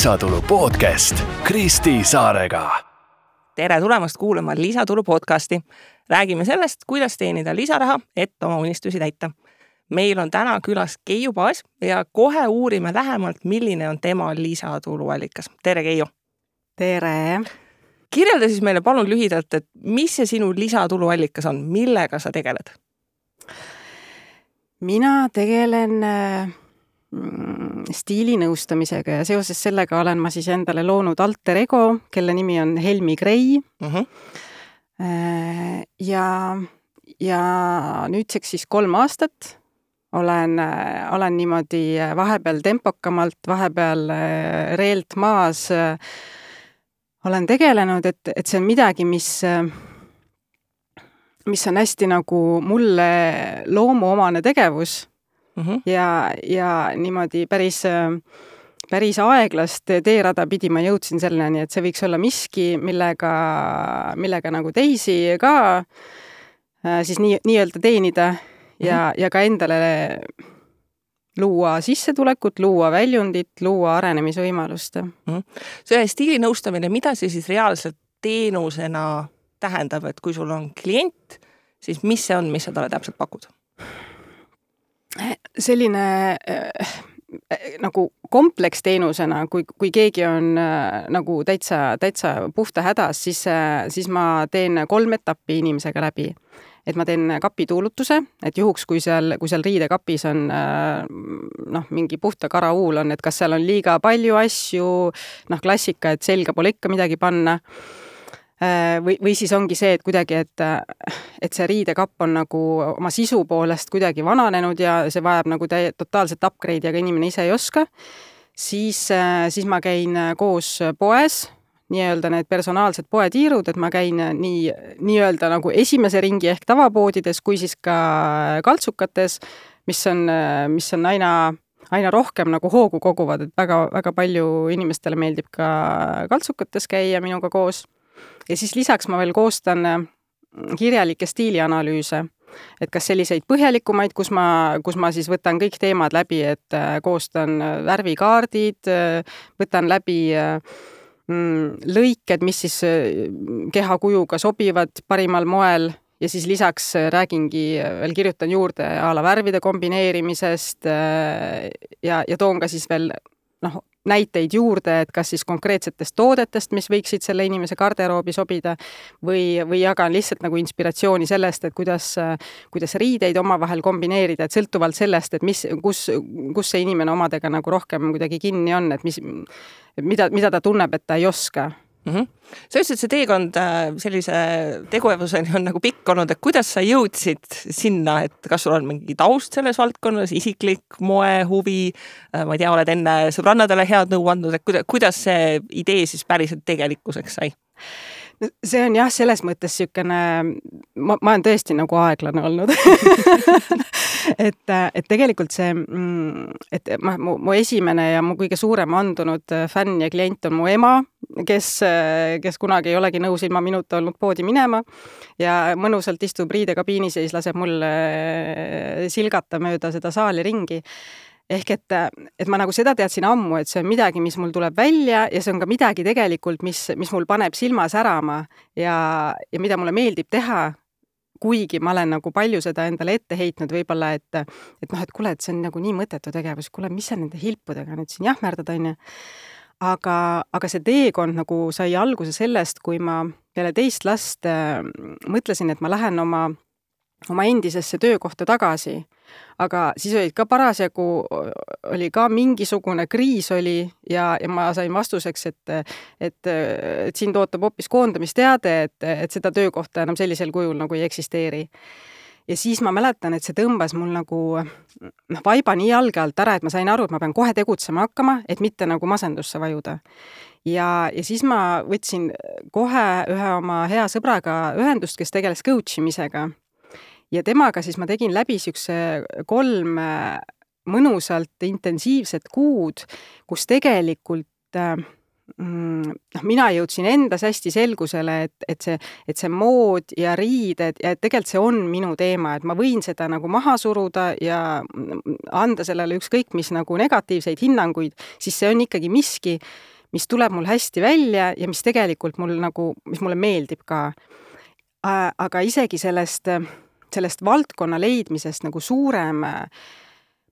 lisatulu podcast Kristi Saarega. tere tulemast kuulama Lisatulu podcasti. räägime sellest, kuidas teenida lisaraha, et oma unistusi täita. meil on täna külas Keiu Paas ja kohe uurime lähemalt, milline on tema lisatuluallikas. tere, Keiu. tere. Kirjelda siis meile palun lühidalt, et mis see sinu lisatuluallikas on, millega sa tegeled? mina tegelen Mm, stiilinõustamisega ja seoses sellega olen ma siis endale loonud alter ego, kelle nimi on Helmi Grey uh. Mhm. -huh. ja, ja nüüdseks siis kolm aastat olen, olen niimoodi vahepeal tempokamalt, vahepeal äh, reelt maas olen tegelenud, et, et see on midagi, mis mis on hästi nagu mulle loomuomane tegevus mm. -hmm. ja, ja niimoodi päris päris aeglast teerada pidi ma jõudsin selleni, et see võiks olla miski, millega, millega nagu teisi ka äh, siis nii, nii-öelda teenida ja mm, -hmm. ja ka endale luua sissetulekut, luua väljundit, luua arenemisvõimalust mm. see stiilinõustamine, mida see siis reaalselt teenusena tähendab, et kui sul on klient, siis mis see on, mis sa talle täpselt pakud? selline äh, nagu kompleksteenusena, kui, kui keegi on äh, nagu täitsa, täitsa puhta hädas, siis äh,, siis ma teen kolm etappi inimesega läbi. Et ma teen kapituulutuse, et juhuks, kui seal, kui seal riidekapis on äh, noh, mingi puhta kara huul on, et kas seal on liiga palju asju, noh, klassika, et selga pole ikka midagi panna Äh, või, või siis ongi see, et kuidagi, et, et see riidekapp on nagu oma sisu poolest kuidagi vananenud ja see vajab nagu täie-, totaalset upgrade'i, aga inimene ise ei oska, siis, äh, siis ma käin koos poes, nii-öelda need personaalsed poetiirud, et ma käin nii, nii-öelda nagu esimese ringi ehk tavapoodides kui siis ka kaltsukates, mis on, mis on aina aina rohkem nagu hoogu koguvad, et väga, väga palju inimestele meeldib ka kaltsukates käia minuga koos. Ja siis lisaks ma veel koostan äh, kirjalikke stiilianalüüse, et kas selliseid põhjalikumaid, kus ma, kus ma siis võtan kõik teemad läbi, et äh, koostan äh, värvikaardid, võtan läbi mm, lõiked, mis siis kehakujuga sobivad parimal moel ja siis lisaks räägingi, veel kirjutan juurde a la värvide kombineerimisest ja, ja toon ka siis veel noh, näiteid juurde, et kas siis konkreetsetest toodetest, mis võiksid selle inimese garderoobi sobida, või, või jagan lihtsalt nagu inspiratsiooni sellest, et kuidas, kuidas riideid omavahel kombineerida, et sõltuvalt sellest, et mis, kus, kus see inimene omadega nagu rohkem kuidagi kinni on, et mis, mida, mida ta tunneb, et ta ei oska mm. -hmm. sa ütlesid, see teekond äh, sellise tegevuseni on nagu pikk olnud, et kuidas sa jõudsid sinna, et kas sul on mingi taust selles valdkonnas, isiklik moehuvi, äh, ma ei tea, oled enne sõbrannadele head nõu andnud, et kuidas, see idee siis päriselt tegelikkuseks sai? See on jah, selles mõttes niisugune, ma, ma olen tõesti nagu aeglane olnud et, et tegelikult see, mm, et ma, mu, mu esimene ja mu kõige suurem andunud fänn ja klient on mu ema, kes, kes kunagi ei olegi nõus ilma minuta olnud poodi minema ja mõnusalt istub riidekabiinis ja siis laseb mul silgata mööda seda saali ringi ehk et, et ma nagu seda teadsin ammu, et see on midagi, mis mul tuleb välja ja see on ka midagi tegelikult, mis, mis mul paneb silma särama ja, ja mida mulle meeldib teha, kuigi ma olen nagu palju seda endale ette heitnud võib-olla, et et noh, et kuule, et see on nagu nii mõttetu tegevus, kuule, mis sa nende hilpudega nüüd siin jahmerdad, on ju. aga, aga see teekond nagu sai alguse sellest, kui ma peale teist last äh, mõtlesin, et ma lähen oma oma endisesse töökohta tagasi. Aga siis olid ka parasjagu, oli ka mingisugune kriis oli ja, ja ma sain vastuseks, et, et, et sind ootab hoopis koondamisteade, et, et seda töökohta enam sellisel kujul nagu ei eksisteeri ja siis ma mäletan, et see tõmbas mul nagu noh, vaiba nii jalge alt ära, et ma sain aru, et ma pean kohe tegutsema hakkama, et mitte nagu masendusse vajuda. ja, ja siis ma võtsin kohe ühe oma hea sõbraga ühendust, kes tegeles coach imisega ja temaga siis ma tegin läbi niisuguse kolm äh, mõnusalt intensiivset kuud, kus tegelikult äh, mm, noh, mina jõudsin endas hästi selgusele, et, et see, et see mood ja riided ja et tegelikult see on minu teema, et ma võin seda nagu maha suruda ja anda sellele ükskõik mis nagu negatiivseid hinnanguid, siis see on ikkagi miski, mis tuleb mul hästi välja ja mis tegelikult mul nagu, mis mulle meeldib ka. aga isegi sellest, sellest valdkonna leidmisest nagu suurem äh,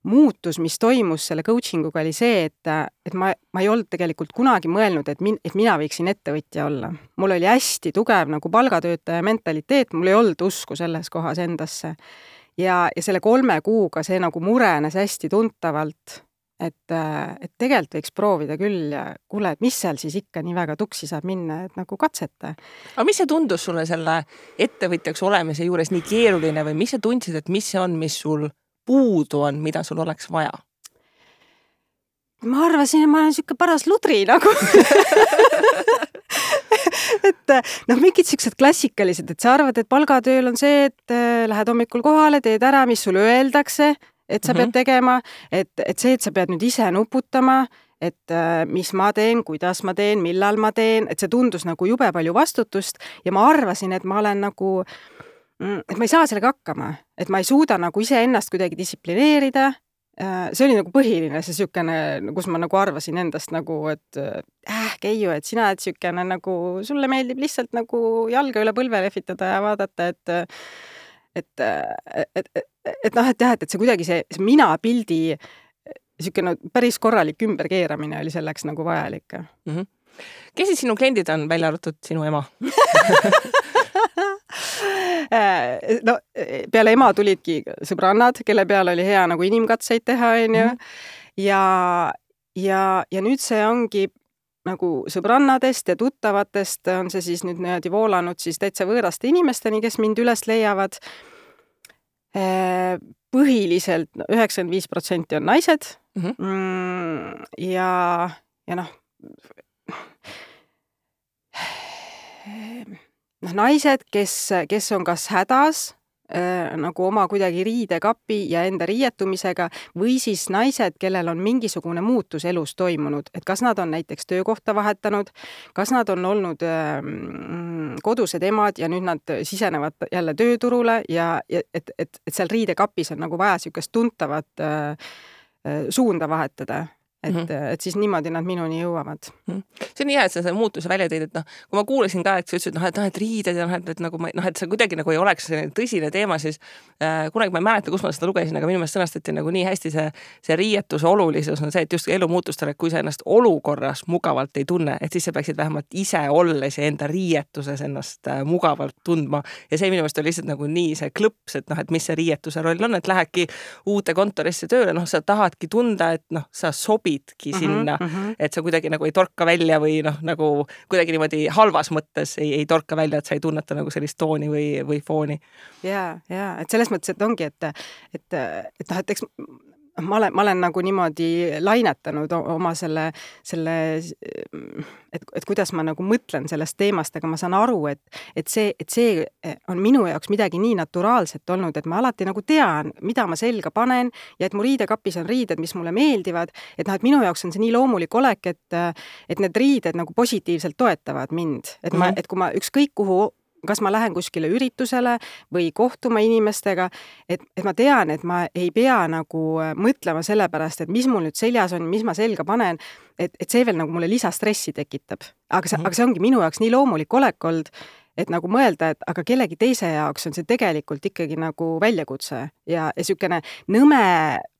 muutus, mis toimus selle coaching uga, oli see, et, et ma, ma ei olnud tegelikult kunagi mõelnud, et min-, et mina võiksin ettevõtja olla. mul oli hästi tugev nagu palgatöötaja mentaliteet, mul ei olnud usku selles kohas endasse. ja, ja selle kolme kuuga see nagu murenes hästi tuntavalt, et, et tegelikult võiks proovida küll ja kuule, et mis seal siis ikka nii väga tuksi saab minna, et nagu katseta. aga mis see tundus sulle selle ettevõtjaks olemise juures nii keeruline või mis sa tundsid, et mis see on, mis sul puudu on, mida sul oleks vaja? ma arvasin, et ma olen niisugune paras ludri nagu et noh, mingid siuksed klassikalised, et sa arvad, et palgatööl on see, et äh, lähed hommikul kohale, teed ära, mis sulle öeldakse, et sa mm -hmm. pead tegema, et, et see, et sa pead nüüd ise nuputama, et äh, mis ma teen, kuidas ma teen, millal ma teen, et see tundus nagu jube palju vastutust ja ma arvasin, et ma olen nagu äh, Mm, et ma ei saa sellega hakkama, et ma ei suuda nagu iseennast kuidagi distsiplineerida. Äh, see oli nagu põhiline, see niisugune, kus ma nagu arvasin endast nagu, et äh, Keiu, et sina oled niisugune nagu, sulle meeldib lihtsalt nagu jalga üle põlve lehvitada ja vaadata, et et, et, et, et, noh, et jah, et, et see kuidagi see, see mina pildi niisugune päris korralik ümberkeeramine oli selleks nagu vajalik mm. -hmm. kes siis sinu kliendid on, välja arvatud sinu ema Äh, no peale ema tulidki sõbrannad, kelle peal oli hea nagu inimkatseid teha, onju. Mhm. ja, ja, ja nüüd see ongi nagu sõbrannadest ja tuttavatest on see siis nüüd niimoodi voolanud siis täitsa võõraste inimesteni, kes mind üles leiavad. Äh, põhiliselt üheksakümmend viis protsenti on naised mhm. mm. -hmm. ja, ja noh noh, naised, kes, kes on kas hädas äh, nagu oma kuidagi riidekapi ja enda riietumisega või siis naised, kellel on mingisugune muutus elus toimunud, et kas nad on näiteks töökohta vahetanud, kas nad on olnud äh, kodused emad ja nüüd nad sisenevad jälle tööturule ja, ja et, et, et seal riidekapis on nagu vaja niisugust tuntavat äh, äh suunda vahetada et mm, -hmm. et siis niimoodi nad minuni jõuavad mm. -hmm. see on hea, et sa selle muutuse välja tõid, et noh, kui ma kuulasin ka, et sa ütlesid, noh, et noh, et riided ja noh, et, et nagu ma noh, et see kuidagi nagu ei oleks selline tõsine teema, siis äh, kunagi ma ei mäleta, kus ma seda lugesin, aga minu meelest sõnastati nagu nii hästi see, see riietuse olulisus on see, et just elumuutustele, kui sa ennast olukorras mugavalt ei tunne, et siis sa peaksid vähemalt ise olles ja enda riietuses ennast äh, mugavalt tundma. ja see minu meelest oli lihtsalt nagu nii see klõps, et noh, et mis see riietuse roll on, et lähedki uude kontorisse tööle, noh, sa tahadki tunda, et noh, sa sobid sobidki mm -hmm, sinna mm, -hmm. et sa kuidagi nagu ei torka välja või noh, nagu kuidagi niimoodi halvas mõttes ei, ei torka välja, et sa ei tunneta nagu sellist tooni või, või fooni. ja, ja et selles mõttes, et ongi, et, et, et noh, et eks ma olen, ma olen nagu niimoodi lainetanud oma selle, selle, et, et kuidas ma nagu mõtlen sellest teemast, aga ma saan aru, et, et see, et see on minu jaoks midagi nii naturaalset olnud, et ma alati nagu tean, mida ma selga panen ja et mu riidekapis on riided, mis mulle meeldivad, et noh, et minu jaoks on see nii loomulik olek, et, et need riided nagu positiivselt toetavad mind, et ma mm, -hmm. et kui ma ükskõik kuhu kas ma lähen kuskile üritusele või kohtuma inimestega, et, et ma tean, et ma ei pea nagu äh, mõtlema selle pärast, et mis mul nüüd seljas on, mis ma selga panen, et, et see veel nagu mulle lisastressi tekitab. aga see mm, -hmm. aga see ongi minu jaoks nii loomulik olek olnud, et nagu mõelda, et aga kellegi teise jaoks on see tegelikult ikkagi nagu väljakutse ja, ja niisugune nõme,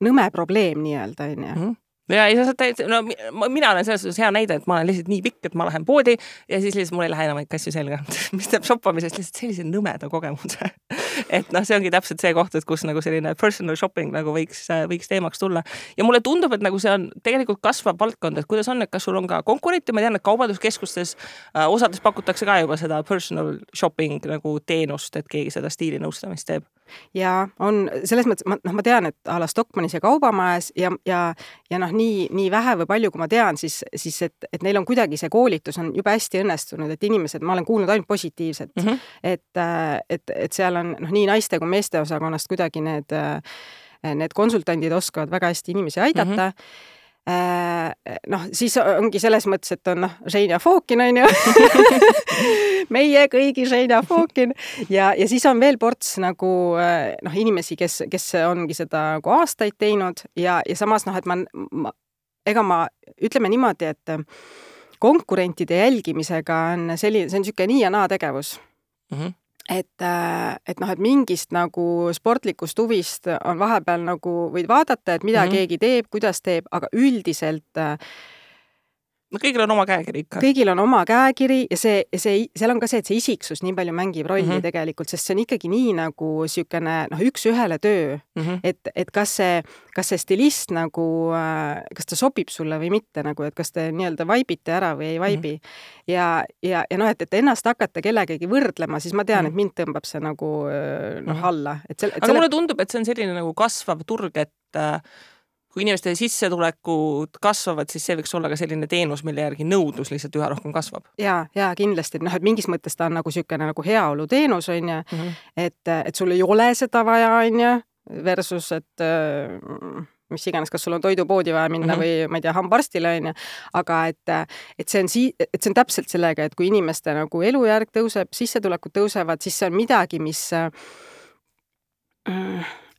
nõme probleem nii-öelda, on ju mhm ja ei, sa saad täitsa, no mina olen selles suhtes hea näide, et ma olen lihtsalt nii pikk, et ma lähen poodi ja siis lihtsalt mul ei lähe enam asju selga. Mis teeb shoppamisest lihtsalt sellise nõmeda kogemuse. Et noh, see ongi täpselt see koht, et kus nagu selline personal shopping nagu võiks, võiks teemaks tulla. ja mulle tundub, et nagu see on tegelikult kasvav valdkond, et kuidas on, et kas sul on ka konkurente, ma tean, et kaubanduskeskustes äh, osades pakutakse ka juba seda personal shopping nagu teenust, et keegi seda stiilinõustamist teeb ja on selles mõttes, ma noh, ma tean, et a la Stockmannis ja Kaubamajas ja, ja, ja noh, nii, nii vähe või palju, kui ma tean, siis, siis et, et neil on kuidagi see koolitus on jube hästi õnnestunud, et inimesed, ma olen kuulnud ainult positiivset mm, -hmm. et, et, et seal on noh, nii naiste kui meeste osakonnast kuidagi need, need konsultandid oskavad väga hästi inimesi aidata mm. -hmm Äh, noh, siis ongi selles mõttes, et on noh, Ženja Fokin on ju. Meie kõigi Ženja Fokin ja, ja siis on veel ports nagu äh, noh, inimesi, kes, kes ongi seda nagu aastaid teinud. Ja, ja samas noh, et ma, ma, ega ma ütleme niimoodi, et konkurentide jälgimisega on selline, see on niisugune nii ja naa tegevus. Mm. -hmm et, äh, et noh, et mingist nagu sportlikust huvist on vahepeal nagu võid vaadata, et mida mm -hmm. keegi teeb, kuidas teeb, aga üldiselt äh, no kõigil on oma käekiri ikka. kõigil on oma käekiri ja see, see, seal on ka see, et see isiksus nii palju mängib rolli mm -hmm. tegelikult, sest see on ikkagi nii nagu niisugune noh, üks-ühele töö mm. -hmm. et, et kas see, kas see stilist nagu, äh, kas ta sobib sulle või mitte nagu, et kas te nii-öelda vaibite ära või ei vaibi mm. -hmm. ja, ja, ja noh, et, et ennast hakata kellegagi võrdlema, siis ma tean mm, -hmm. et mind tõmbab see nagu äh, noh, mhm. alla, et selle. aga selle... mulle tundub, et see on selline nagu kasvav turg, et äh, kui inimeste sissetulekud kasvavad, siis see võiks olla ka selline teenus, mille järgi nõudlus lihtsalt üha rohkem kasvab. ja, ja kindlasti, et noh, et mingis mõttes ta on nagu niisugune nagu heaoluteenus on ju mm, -hmm. et, et sul ei ole seda vaja, on ju, versus et äh, mis iganes, kas sul on toidupoodi vaja minna mm -hmm. või ma ei tea, hambaarstile on ju, aga et, et see on sii-, et see on täpselt sellega, et kui inimeste nagu elujärg tõuseb, sissetulekud tõusevad, siis see on midagi, mis äh,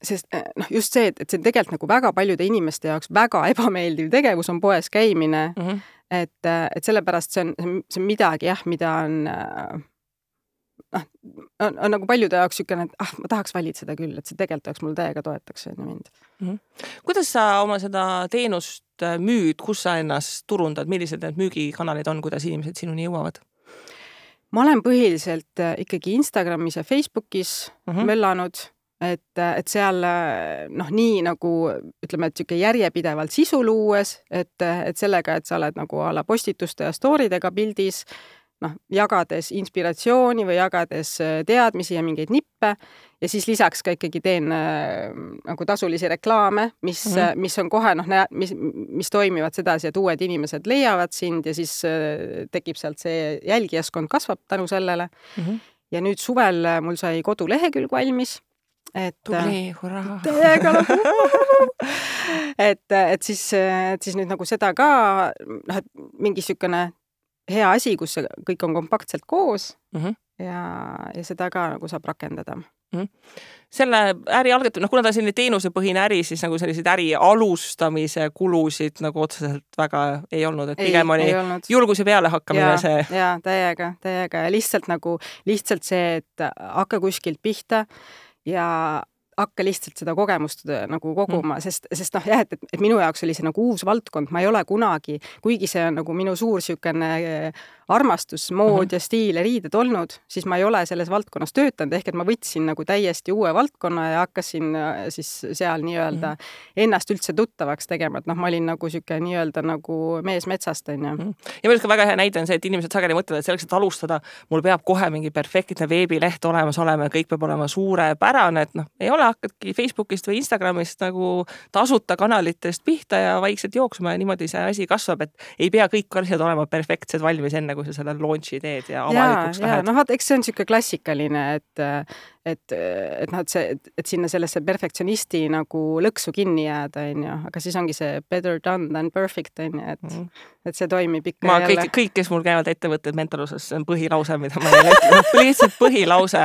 sest eh, noh, just see, et, et see on tegelikult nagu väga paljude inimeste jaoks väga ebameeldiv tegevus on poes käimine mm. -hmm. et, eh, et sellepärast see on, see on midagi jah, mida on eh, noh, on, on nagu paljude jaoks niisugune, et ah, ma tahaks valitseda küll, et see tegelikult oleks mul täiega toetaks on ju mind mm. -hmm. kuidas sa oma seda teenust müüd, kus sa ennast turundad, millised need müügikanalid on, kuidas inimesed sinuni jõuavad? ma olen põhiliselt ikkagi Instagramis ja Facebookis mm -hmm. möllanud et, et seal noh, nii nagu ütleme, et niisugune järjepidevalt sisu luues, et, et sellega, et sa oled nagu a la postituste ja story dega pildis, noh, jagades inspiratsiooni või jagades teadmisi ja mingeid nippe ja siis lisaks ka ikkagi teen äh, nagu tasulisi reklaame, mis mm, -hmm. mis on kohe noh, mis, mis toimivad sedasi, et uued inimesed leiavad sind ja siis äh, tekib sealt see jälgijaskond kasvab tänu sellele mm. -hmm. ja nüüd suvel mul sai kodulehekülg valmis et tubli, äh, hurraa! täiega nagu et, et siis, et siis nüüd nagu seda ka noh, et mingi niisugune hea asi, kus see kõik on kompaktselt koos mm -hmm. ja, ja seda ka nagu saab rakendada mm. -hmm. selle äri algatamine, noh, kuna ta on selline teenusepõhine äri, siis nagu selliseid äri alustamise kulusid nagu otseselt väga ei olnud, et pigem ei, oli julguse pealehakkamine see. jaa, täiega, täiega ja lihtsalt nagu, lihtsalt see, et hakka kuskilt pihta ja hakka lihtsalt seda kogemust äh, nagu koguma mm., sest, sest noh, jah, et, et, et minu jaoks oli see nagu uus valdkond, ma ei ole kunagi, kuigi see on nagu minu suur niisugune äh, armastus, mood mm -hmm. ja stiil ja riided olnud, siis ma ei ole selles valdkonnas töötanud, ehk et ma võtsin nagu täiesti uue valdkonna ja hakkasin äh, siis seal nii-öelda mm -hmm. ennast üldse tuttavaks tegema, et noh, ma olin nagu niisugune nii-öelda nagu mees metsast, on ju. Mhm. ja minu arust ka väga hea näide on see, et inimesed sageli mõtlevad, et selleks, et alustada, mul peab kohe mingi perfektne veebileht olemas olema ja kõik peab olema suurepärane, et noh, ei ole, hakkadki Facebookist või Instagramist nagu tasuta kanalitest pihta ja vaikselt jooksma ja niimoodi see asi kasvab, et ei pea kõik asjad olema perfektsed valmis, enne kui sa selle launch'i teed ja avalikuks lähed. noh, vaata, eks see on niisugune klassikaline, et et, et noh, et see, et sinna sellesse perfektsionisti nagu lõksu kinni jääda, on ju, aga siis ongi see better done than perfect, on ju, et mm, -hmm. Et see toimib ikka ma kõik, kõik, kes mul käivad ettevõtted mentoruses, see on põhilause, mida ma neile ütlen, lihtsalt põhilause.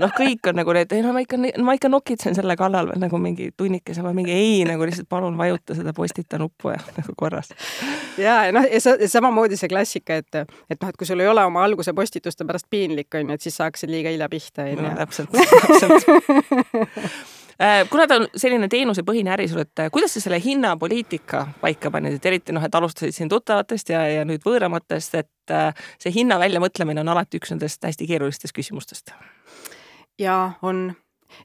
noh, kõik on nagu need, ei no ma ikka, ma ikka nokitsen selle kallal veel nagu mingi tunnikese või mingi ei, nagu lihtsalt palun vajuta seda postita nuppu ja nagu korras. ja, ja noh, ja sa, samamoodi see klassika, et, et noh, et kui sul ei ole oma alguse postituste pärast piinlik, on ju, et siis sa hakkasid liiga hilja pihta, on ju. täpselt äh, kuna ta on selline teenusepõhine äri sul, et äh, kuidas sa selle hinnapoliitika paika panid, et eriti noh, et alustasid siin tuttavatest ja, ja nüüd võõramatest, et äh, see hinna väljamõtlemine on alati üks nendest hästi keerulistest küsimustest. ja on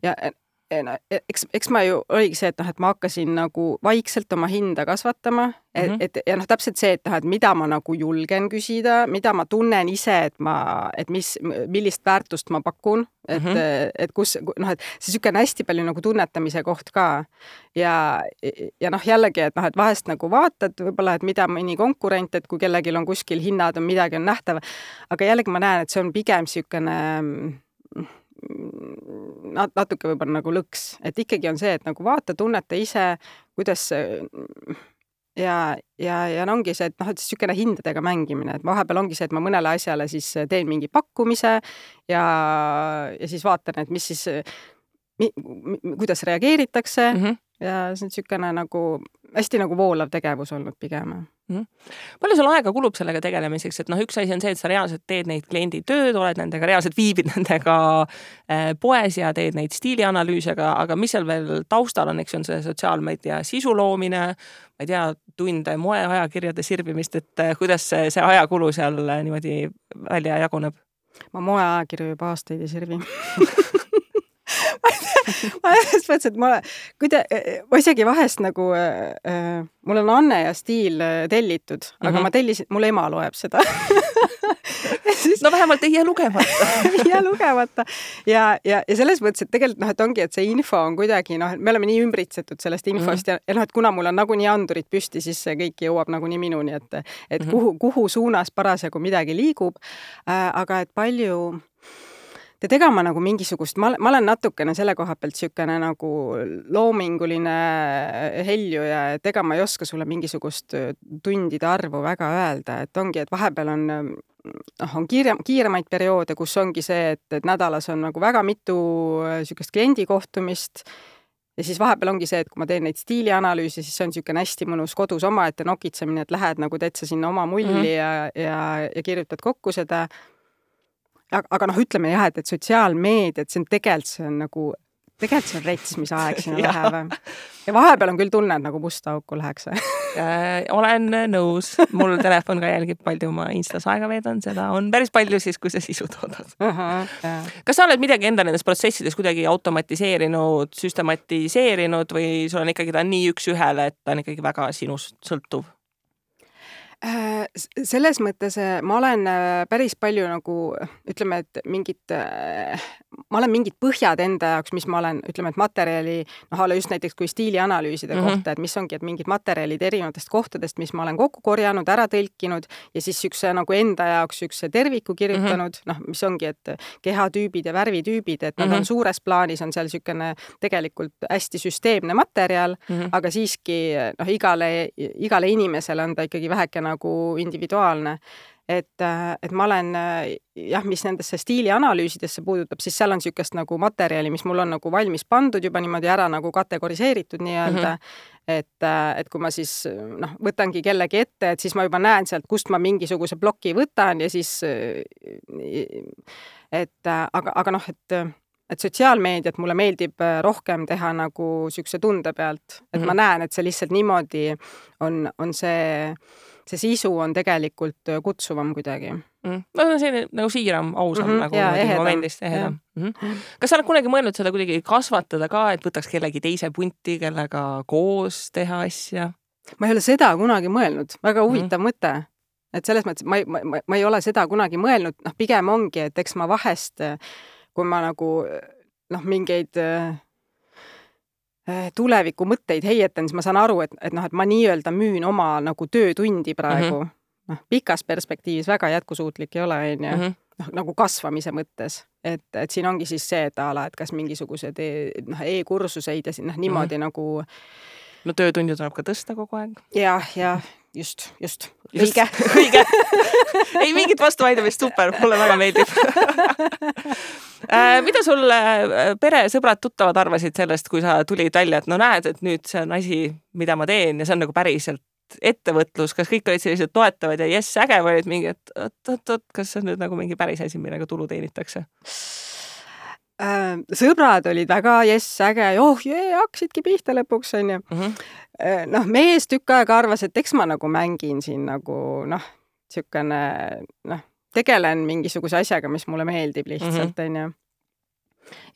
ja eks, eks ma ju, oligi see, et noh, et ma hakkasin nagu vaikselt oma hinda kasvatama, et mm, -hmm. et ja noh, täpselt see, et noh, et mida ma nagu julgen küsida, mida ma tunnen ise, et ma, et mis, millist väärtust ma pakun, et mm, -hmm. et kus noh, et see niisugune hästi palju nagu tunnetamise koht ka. ja, ja noh, jällegi, et noh, et vahest nagu vaatad võib-olla, et mida mõni konkurent, et kui kellelgi on kuskil hinnad on, midagi on nähtav, aga jällegi ma näen, et see on pigem niisugune nat-, natuke võib-olla nagu lõks, et ikkagi on see, et nagu vaata, tunneta ise, kuidas ja, ja, ja no ongi see, et noh, et niisugune hindadega mängimine, et vahepeal ongi see, et ma mõnele asjale siis teen mingi pakkumise ja, ja siis vaatan, et mis siis, kuidas reageeritakse. Mm -hmm. ja see on niisugune nagu hästi nagu voolav tegevus olnud pigem mm. palju sul aega kulub sellega tegelemiseks, et noh, üks asi on see, et sa reaalselt teed neid kliendi tööd, oled nendega reaalselt, viibid nendega äh, poes ja teed neid stiilianalüüse, aga, aga mis seal veel taustal on, eks ju, on see sotsiaalmeedia sisu loomine, ma ei tea, tunde moeajakirjade sirvimist, et äh, kuidas see, see ajakulu seal äh, niimoodi välja jaguneb? ma moeajakirju juba aastaid ei sirvi ma selles mõttes, et ma, kui te, ma isegi vahest nagu äh,, mul on Anne ja Stiil äh, tellitud, aga mm -hmm. ma tellisin, mul ema loeb seda siis... no vähemalt ei jää lugemata ei jää lugemata ja, ja, ja selles mõttes, et tegelikult noh, et ongi, et see info on kuidagi noh, et me oleme nii ümbritsetud sellest infost mm -hmm. ja, ja noh, et kuna mul on nagunii andurid püsti, siis see kõik jõuab nagunii minuni, et, et mm -hmm. kuhu, kuhu suunas parasjagu midagi liigub äh,. aga et palju et ega ma nagu mingisugust, ma, ma olen natukene selle koha pealt niisugune nagu loominguline heljuja, et ega ma ei oska sulle mingisugust tundide arvu väga öelda, et ongi, et vahepeal on noh, on kiire, kiiremaid perioode, kus ongi see, et, et nädalas on nagu väga mitu niisugust kliendikohtumist ja siis vahepeal ongi see, et kui ma teen neid stiilianalüüse, siis see on niisugune hästi mõnus kodus omaette nokitsemine, et lähed nagu täitsa sinna oma mulli mm -hmm. ja, ja, ja kirjutad kokku seda aga, aga noh, ütleme jah, et, et sotsiaalmeediat, see on tegelikult, see on nagu, tegelikult see on rets, mis aeg sinna läheb. ja vahepeal on küll tunne, et nagu musta auku läheks äh, olen nõus, mul telefon ka jälgib, palju ma Instas aega veedan, seda on päris palju siis, kui sa sisu toodad uh. -huh, kas sa oled midagi enda nendes protsessides kuidagi automatiseerinud, süstematiseerinud või sul on ikkagi ta nii üks-ühele, et ta on ikkagi väga sinust sõltuv? Äh, selles mõttes äh, ma olen äh, päris palju nagu ütleme, et mingit, ma olen mingid põhjad enda jaoks, mis ma olen, ütleme, et materjali, noh, just näiteks kui stiilianalüüside mm -hmm. kohta, et mis ongi, et mingid materjalid erinevatest kohtadest, mis ma olen kokku korjanud, ära tõlkinud ja siis niisuguse nagu enda jaoks niisuguse terviku kirjutanud mm, -hmm. noh, mis ongi, et kehatüübid ja värvitüübid, et nad mm -hmm. on suures plaanis, on seal niisugune tegelikult hästi süsteemne materjal mm, -hmm. aga siiski noh, igale, igale inimesele on ta ikkagi vähekene nagu individuaalne. Et, et ma olen jah, mis nendesse stiilianalüüsidesse puudutab, siis seal on niisugust nagu materjali, mis mul on nagu valmis pandud juba niimoodi ära nagu kategoriseeritud nii-öelda mm. -hmm. et, et kui ma siis noh, võtangi kellegi ette, et siis ma juba näen sealt, kust ma mingisuguse ploki võtan ja siis et aga, aga noh, et et sotsiaalmeediat mulle meeldib rohkem teha nagu niisuguse tunde pealt, et mm -hmm. ma näen, et see lihtsalt niimoodi on, on see see sisu on tegelikult äh, kutsuvam kuidagi mm.. no see on selline nagu siiram, ausam mm -hmm. nagu ja, ehedam. momendist, ehedam. Mm -hmm. kas sa oled kunagi mõelnud seda kuidagi kasvatada ka, et võtaks kellegi teise punti, kellega koos teha asja? ma ei ole seda kunagi mõelnud, väga huvitav mm -hmm. mõte. et selles mõttes ma, ma, ma, ma ei ole seda kunagi mõelnud, noh, pigem ongi, et eks ma vahest, kui ma nagu noh, mingeid äh, Äh, tulevikumõtteid heietan, siis ma saan aru, et, et noh, et ma nii-öelda müün oma nagu töötundi praegu mm. -hmm. noh, pikas perspektiivis väga jätkusuutlik ei ole, on ju. Mhm. noh, nagu kasvamise mõttes, et, et siin ongi siis see, et a la, et kas mingisugused e, noh e-kursuseid ja noh, niimoodi mm -hmm. nagu no töötunde tuleb ka tõsta kogu aeg. jah, ja just, just, õige. õige ei mingit vastuvaidlemist, super, mulle väga meeldib äh, mida sul äh, pere, sõbrad, tuttavad arvasid sellest, kui sa tulid välja, et no näed, et nüüd see on asi, mida ma teen ja see on nagu päriselt ettevõtlus, kas kõik olid sellised toetavad ja jess, äge või olid mingi, et oot-oot-oot, kas see on nüüd nagu mingi päris asi, millega tulu teenitakse? Äh, sõbrad olid väga jess, äge, oh jee, hakkasidki pihta lõpuks, onju. Mhm. noh, mees tükk aega arvas, et eks ma nagu mängin siin nagu noh, niisugune noh, tegelen mingisuguse asjaga, mis mulle meeldib lihtsalt, mhm. onju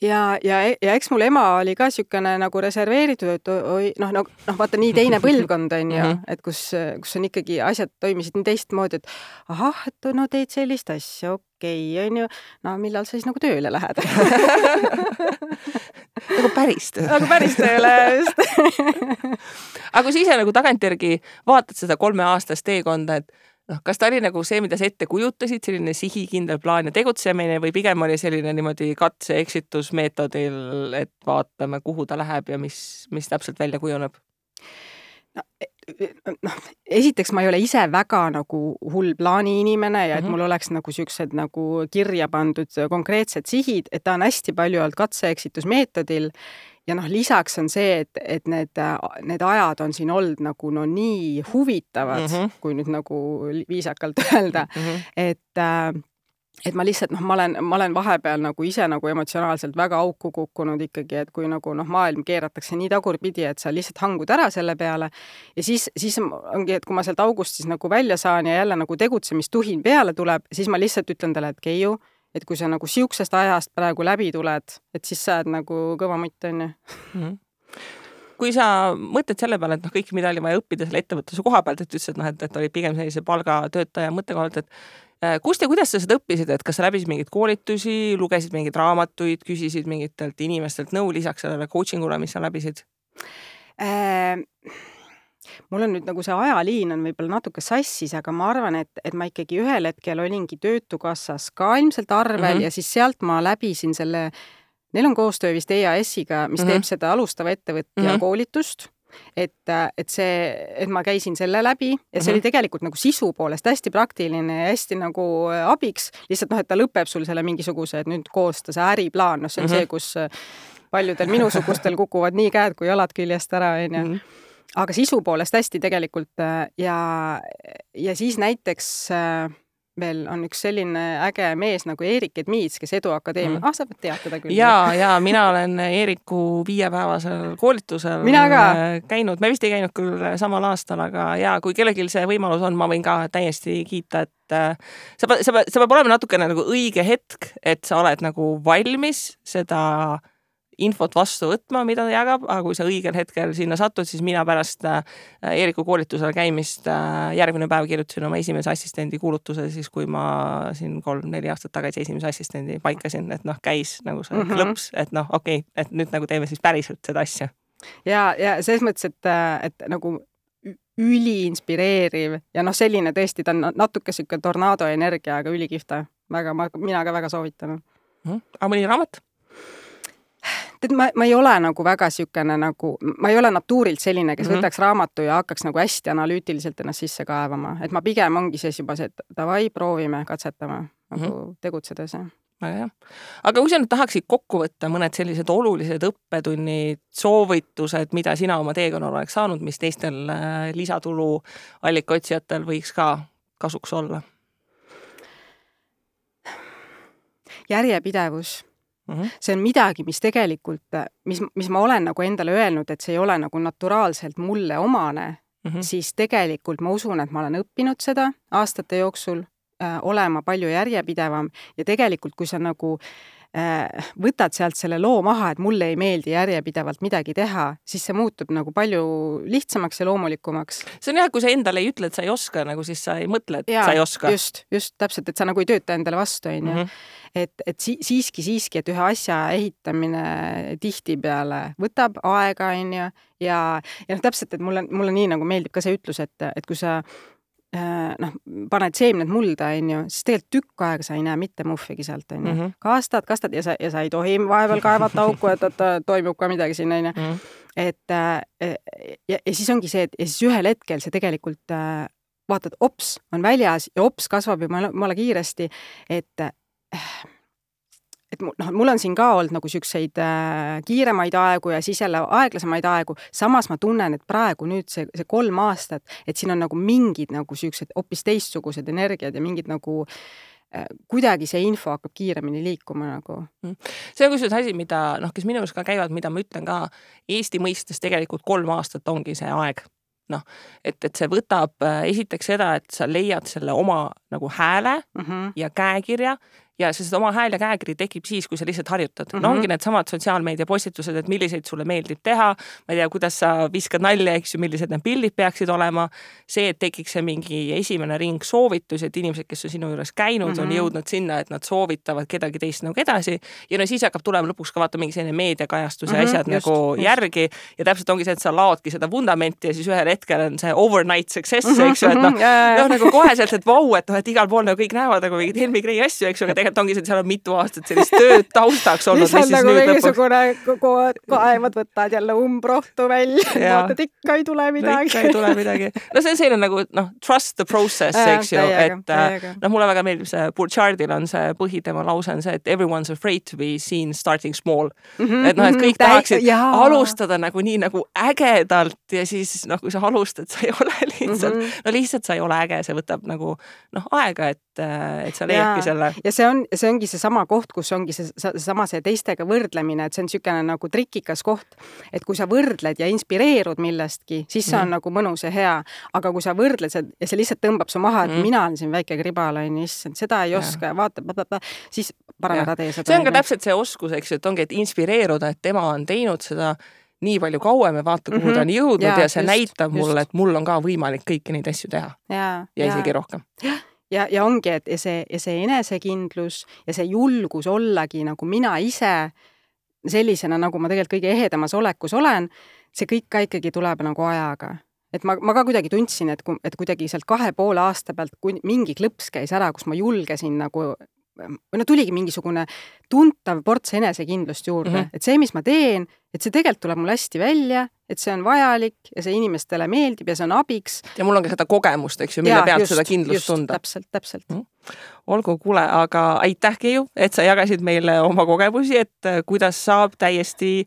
ja, ja, ja eks mul ema oli ka niisugune nagu reserveeritud, et oi, noh, no, noh, vaata nii teine põlvkond on ju, mhm. et kus, kus on ikkagi asjad toimisid nii teistmoodi, et ahah, et no teed sellist asja, okei okay,, on ju, no millal sa siis nagu tööle lähed nagu päris tööle. nagu päris tööle, just aga kui sa ise nagu tagantjärgi vaatad seda kolmeaastast teekonda, et noh, kas ta oli nagu see, mida sa ette kujutasid, selline sihikindel plaan ja tegutsemine või pigem oli selline niimoodi katse-eksitusmeetodil, et vaatame, kuhu ta läheb ja mis, mis täpselt välja kujuneb? no noh, esiteks ma ei ole ise väga nagu hull plaani inimene ja et Mhm. mul oleks nagu siuksed nagu kirja pandud konkreetsed sihid, et ta on hästi palju olnud katse-eksitusmeetodil. ja noh, lisaks on see, et, et need, need ajad on siin olnud nagu no nii huvitavad mm. -hmm. kui nüüd nagu viisakalt öelda, et äh, et ma lihtsalt noh, ma olen, ma olen vahepeal nagu ise nagu emotsionaalselt väga auku kukkunud ikkagi, et kui nagu noh, maailm keeratakse nii tagurpidi, et sa lihtsalt hangud ära selle peale ja siis, siis ongi, et kui ma sealt august siis nagu välja saan ja jälle nagu tegutsemistuhin peale tuleb, siis ma lihtsalt ütlen talle, et Keiu, et kui sa nagu siuksest ajast praegu läbi tuled, et siis sa oled nagu kõva mutt, onju. kui sa mõtled selle peale, et noh, kõik, mida oli vaja õppida selle ettevõtluse koha pealt, et ütlesid, et noh, et, et olid pigem sellise palgatöötaja mõttekohalt, et kust ja kuidas sa seda õppisid, et kas sa läbisid mingeid koolitusi, lugesid mingeid raamatuid, küsisid mingitelt inimestelt nõu lisaks sellele coaching ule, mis sa läbisid? Äh, mul on nüüd nagu see ajaliin on võib-olla natuke sassis, aga ma arvan, et, et ma ikkagi ühel hetkel olingi Töötukassas ka ilmselt arvel mm Mhm. -hmm. ja siis sealt ma läbisin selle, neil on koostöö vist EAS-iga, mis mm Mhm. -hmm. teeb seda alustava ettevõtja mm Mhm. -hmm. koolitust et, et see, et ma käisin selle läbi ja see mm Mhm. -hmm. oli tegelikult nagu sisu poolest hästi praktiline ja hästi nagu abiks, lihtsalt noh, et ta lõpeb sul selle mingisuguse, et nüüd koosta see äriplaan, noh, see on mm -hmm. see, kus paljudel minusugustel kukuvad nii käed kui jalad küljest ära, onju Mhm. aga sisu poolest hästi tegelikult äh, ja, ja siis näiteks äh, veel on üks selline äge mees nagu Eerik Edmiits, kes Edu Akadeemia Mhm. mm., ah, sa tead teda küll. ja, ja mina olen Eeriku viiepäevasel koolitusel äh, käinud, me vist ei käinud küll samal aastal, aga ja kui kellelgi see võimalus on, ma võin ka täiesti kiita, et äh, sa pead, sa pead, see peab olema natukene nagu õige hetk, et sa oled nagu valmis seda infot vastu võtma, mida ta jagab, aga kui sa õigel hetkel sinna satud, siis mina pärast äh, Eeriku koolitusel käimist äh, järgmine päev kirjutasin oma esimese assistendi kuulutuse, siis kui ma siin kolm-neli aastat tagasi esimese assistendi paikasin, et noh, käis nagu see Mhm. klõps, et noh, okei okay,, et nüüd nagu teeme siis päriselt seda asja. ja, ja selles mõttes, et, et nagu üliinspireeriv ja noh, selline tõesti, ta on natuke sihuke tornaado energia, aga ülikihvt. väga, ma, mina ka väga soovitan. aga mõni raamat? Tead, ma, ma ei ole nagu väga niisugune nagu, ma ei ole natuurilt selline, kes mm. -hmm. võtaks raamatu ja hakkaks nagu hästi analüütiliselt ennast sisse kaevama, et ma pigem ongi siis juba see, et davai, proovime, katsetame nagu mm -hmm. tegutsedes. väga hea. aga kui sa nüüd tahaksid kokku võtta mõned sellised olulised õppetunnid, soovitused, mida sina oma teekonnal oleks saanud, mis teistel äh, lisatulu allika otsijatel võiks ka kasuks olla järjepidevus mm? -hmm. see on midagi, mis tegelikult, mis, mis ma olen nagu endale öelnud, et see ei ole nagu naturaalselt mulle omane Mm -hmm. siis tegelikult ma usun, et ma olen õppinud seda aastate jooksul äh, olema palju järjepidevam ja tegelikult, kui sa nagu äh, võtad sealt selle loo maha, et mulle ei meeldi järjepidevalt midagi teha, siis see muutub nagu palju lihtsamaks ja loomulikumaks. see on jah, kui sa endale ei ütle, et sa ei oska, nagu siis sa ei mõtle, et ja, sa ei oska. just, just täpselt, et sa nagu ei tööta endale vastu, onju. Et, et si siiski, siiski, et ühe asja ehitamine tihtipeale võtab aega, onju, ja, ja noh, täpselt, et mulle, mulle nii nagu meeldib ka see ütlus, et, et kui sa äh, noh, paned seemned mulda, onju, siis tegelikult tükk aega sa ei näe mitte muhvigi sealt, onju. Mhm. kastad, kastad ja sa, ja sa ei tohi vahepeal kaevata auku, et, et toimub ka midagi siin, onju. Mhm. et äh, ja, ja siis ongi see, et ja siis ühel hetkel see tegelikult äh, vaatad, ops on väljas ja ops kasvab jumala, jumala kiiresti, et et mul, noh, mul on siin ka olnud nagu siukseid äh, kiiremaid aegu ja siis jälle aeglasemaid aegu, samas ma tunnen, et praegu nüüd see, see kolm aastat, et siin on nagu mingid nagu siuksed hoopis teistsugused energiad ja mingid nagu äh, kuidagi see info hakkab kiiremini liikuma nagu. see on kusjuures asi, mida noh, kes minu juures ka käivad, mida ma ütlen ka Eesti mõistes tegelikult kolm aastat ongi see aeg noh, et, et see võtab äh, esiteks seda, et sa leiad selle oma nagu hääle mm. -hmm. ja käekirja ja sest oma hääl ja käekiri tekib siis, kui sa lihtsalt harjutad mm. -hmm. no Mhm. ongi needsamad sotsiaalmeedia postitused, et milliseid sulle meeldib teha, ma ei tea, kuidas sa viskad nalja, eks ju, millised need pildid peaksid olema. see, et tekiks see mingi esimene ring soovitusi, et inimesed, kes on sinu juures käinud mm, -hmm. on Mhm. jõudnud sinna, et nad soovitavad kedagi teist nagu edasi. ja no siis hakkab tulema lõpuks ka vaata mingi selline meediakajastuse mm -hmm, asjad just, nagu just. järgi ja täpselt ongi see, et sa laodki seda vundamenti ja siis ühel hetkel on see overnight success, Mhm, eks ju, et noh jaa, jaa. noh, nagu koheselt, et vau, et noh, et igal pool nagu kõik näevad nagu mingeid Helmi Gray asju, eks ju, aga tegelikult ongi see, et seal on mitu aastat sellist tööd taustaks olnud. lihtsalt nagu mingisugune lõpuks... kaevad võtad jälle umbrohtu välja, vaatad ikka ei tule midagi. ikka ei tule midagi. no see on selline nagu noh, trust the process, eks ju, et äh, noh, mulle väga meeldib see Burchardil on see põhitema lause on see, et everyone's afraid to be seen starting small mm. -hmm, et noh, et mhm, kõik tahaksid jaa. alustada nagu nii nagu ägedalt ja siis noh, kui sa alustad, sa ei ole lihtsalt mm, -hmm. no lihtsalt sa ei ole äge, see võtab nagu noh, aega, et, et sa leiadki selle. ja see on, see ongi seesama koht, kus ongi see, seesama see teistega võrdlemine, et see on niisugune nagu trikikas koht, et kui sa võrdled ja inspireerud millestki, siis see on mm -hmm. nagu mõnus ja hea, aga kui sa võrdled ja see lihtsalt tõmbab su maha, et mm mina olen siin väike kribal, onju, issand, seda ei oska ja vaata, siis parem ära tee seda. see on ka täpselt see oskus, eks ju, et ongi, et inspireeruda, et tema on teinud seda nii palju kauem ja vaata, kuhu mm -hmm. ta on mhm. jõudnud ja, ja see just, näitab mulle, et mul on ka võimalik kõiki neid asju teha. ja, ja isegi rohkem. Ja, ja ongi, et ja see, ja see enesekindlus ja see julgus ollagi nagu mina ise sellisena, nagu ma tegelikult kõige ehedamas olekus olen, see kõik ka ikkagi tuleb nagu ajaga et ma, ma ka kuidagi tundsin, et, et kuidagi sealt kahe poole aasta pealt, kui mingi klõps käis ära, kus ma julgesin nagu või no tuligi mingisugune tuntav ports enesekindlust juurde mm, -hmm. et see, mis ma teen, et see tegelikult tuleb mul hästi välja, et see on vajalik ja see inimestele meeldib ja see on abiks. ja mul on ka seda kogemust, eks ju, mille pealt just, seda kindlust just, tunda. täpselt, täpselt mm. olgu, kuule, aga aitäh, Keiu, et sa jagasid meile oma kogemusi, et äh, kuidas saab täiesti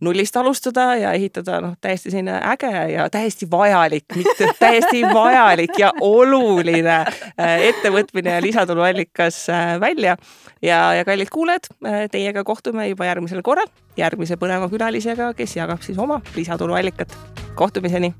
nullist alustada ja ehitada noh, täiesti selline äge ja täiesti vajalik, mitte täiesti vajalik ja oluline äh, ettevõtmine ja lisatuluallikas äh, välja. ja, ja kallid kuulajad, teiega kohtume juba järgmisel korral järgmise põneva külalisega, kes jagab siis oma lisatuluallikat. kohtumiseni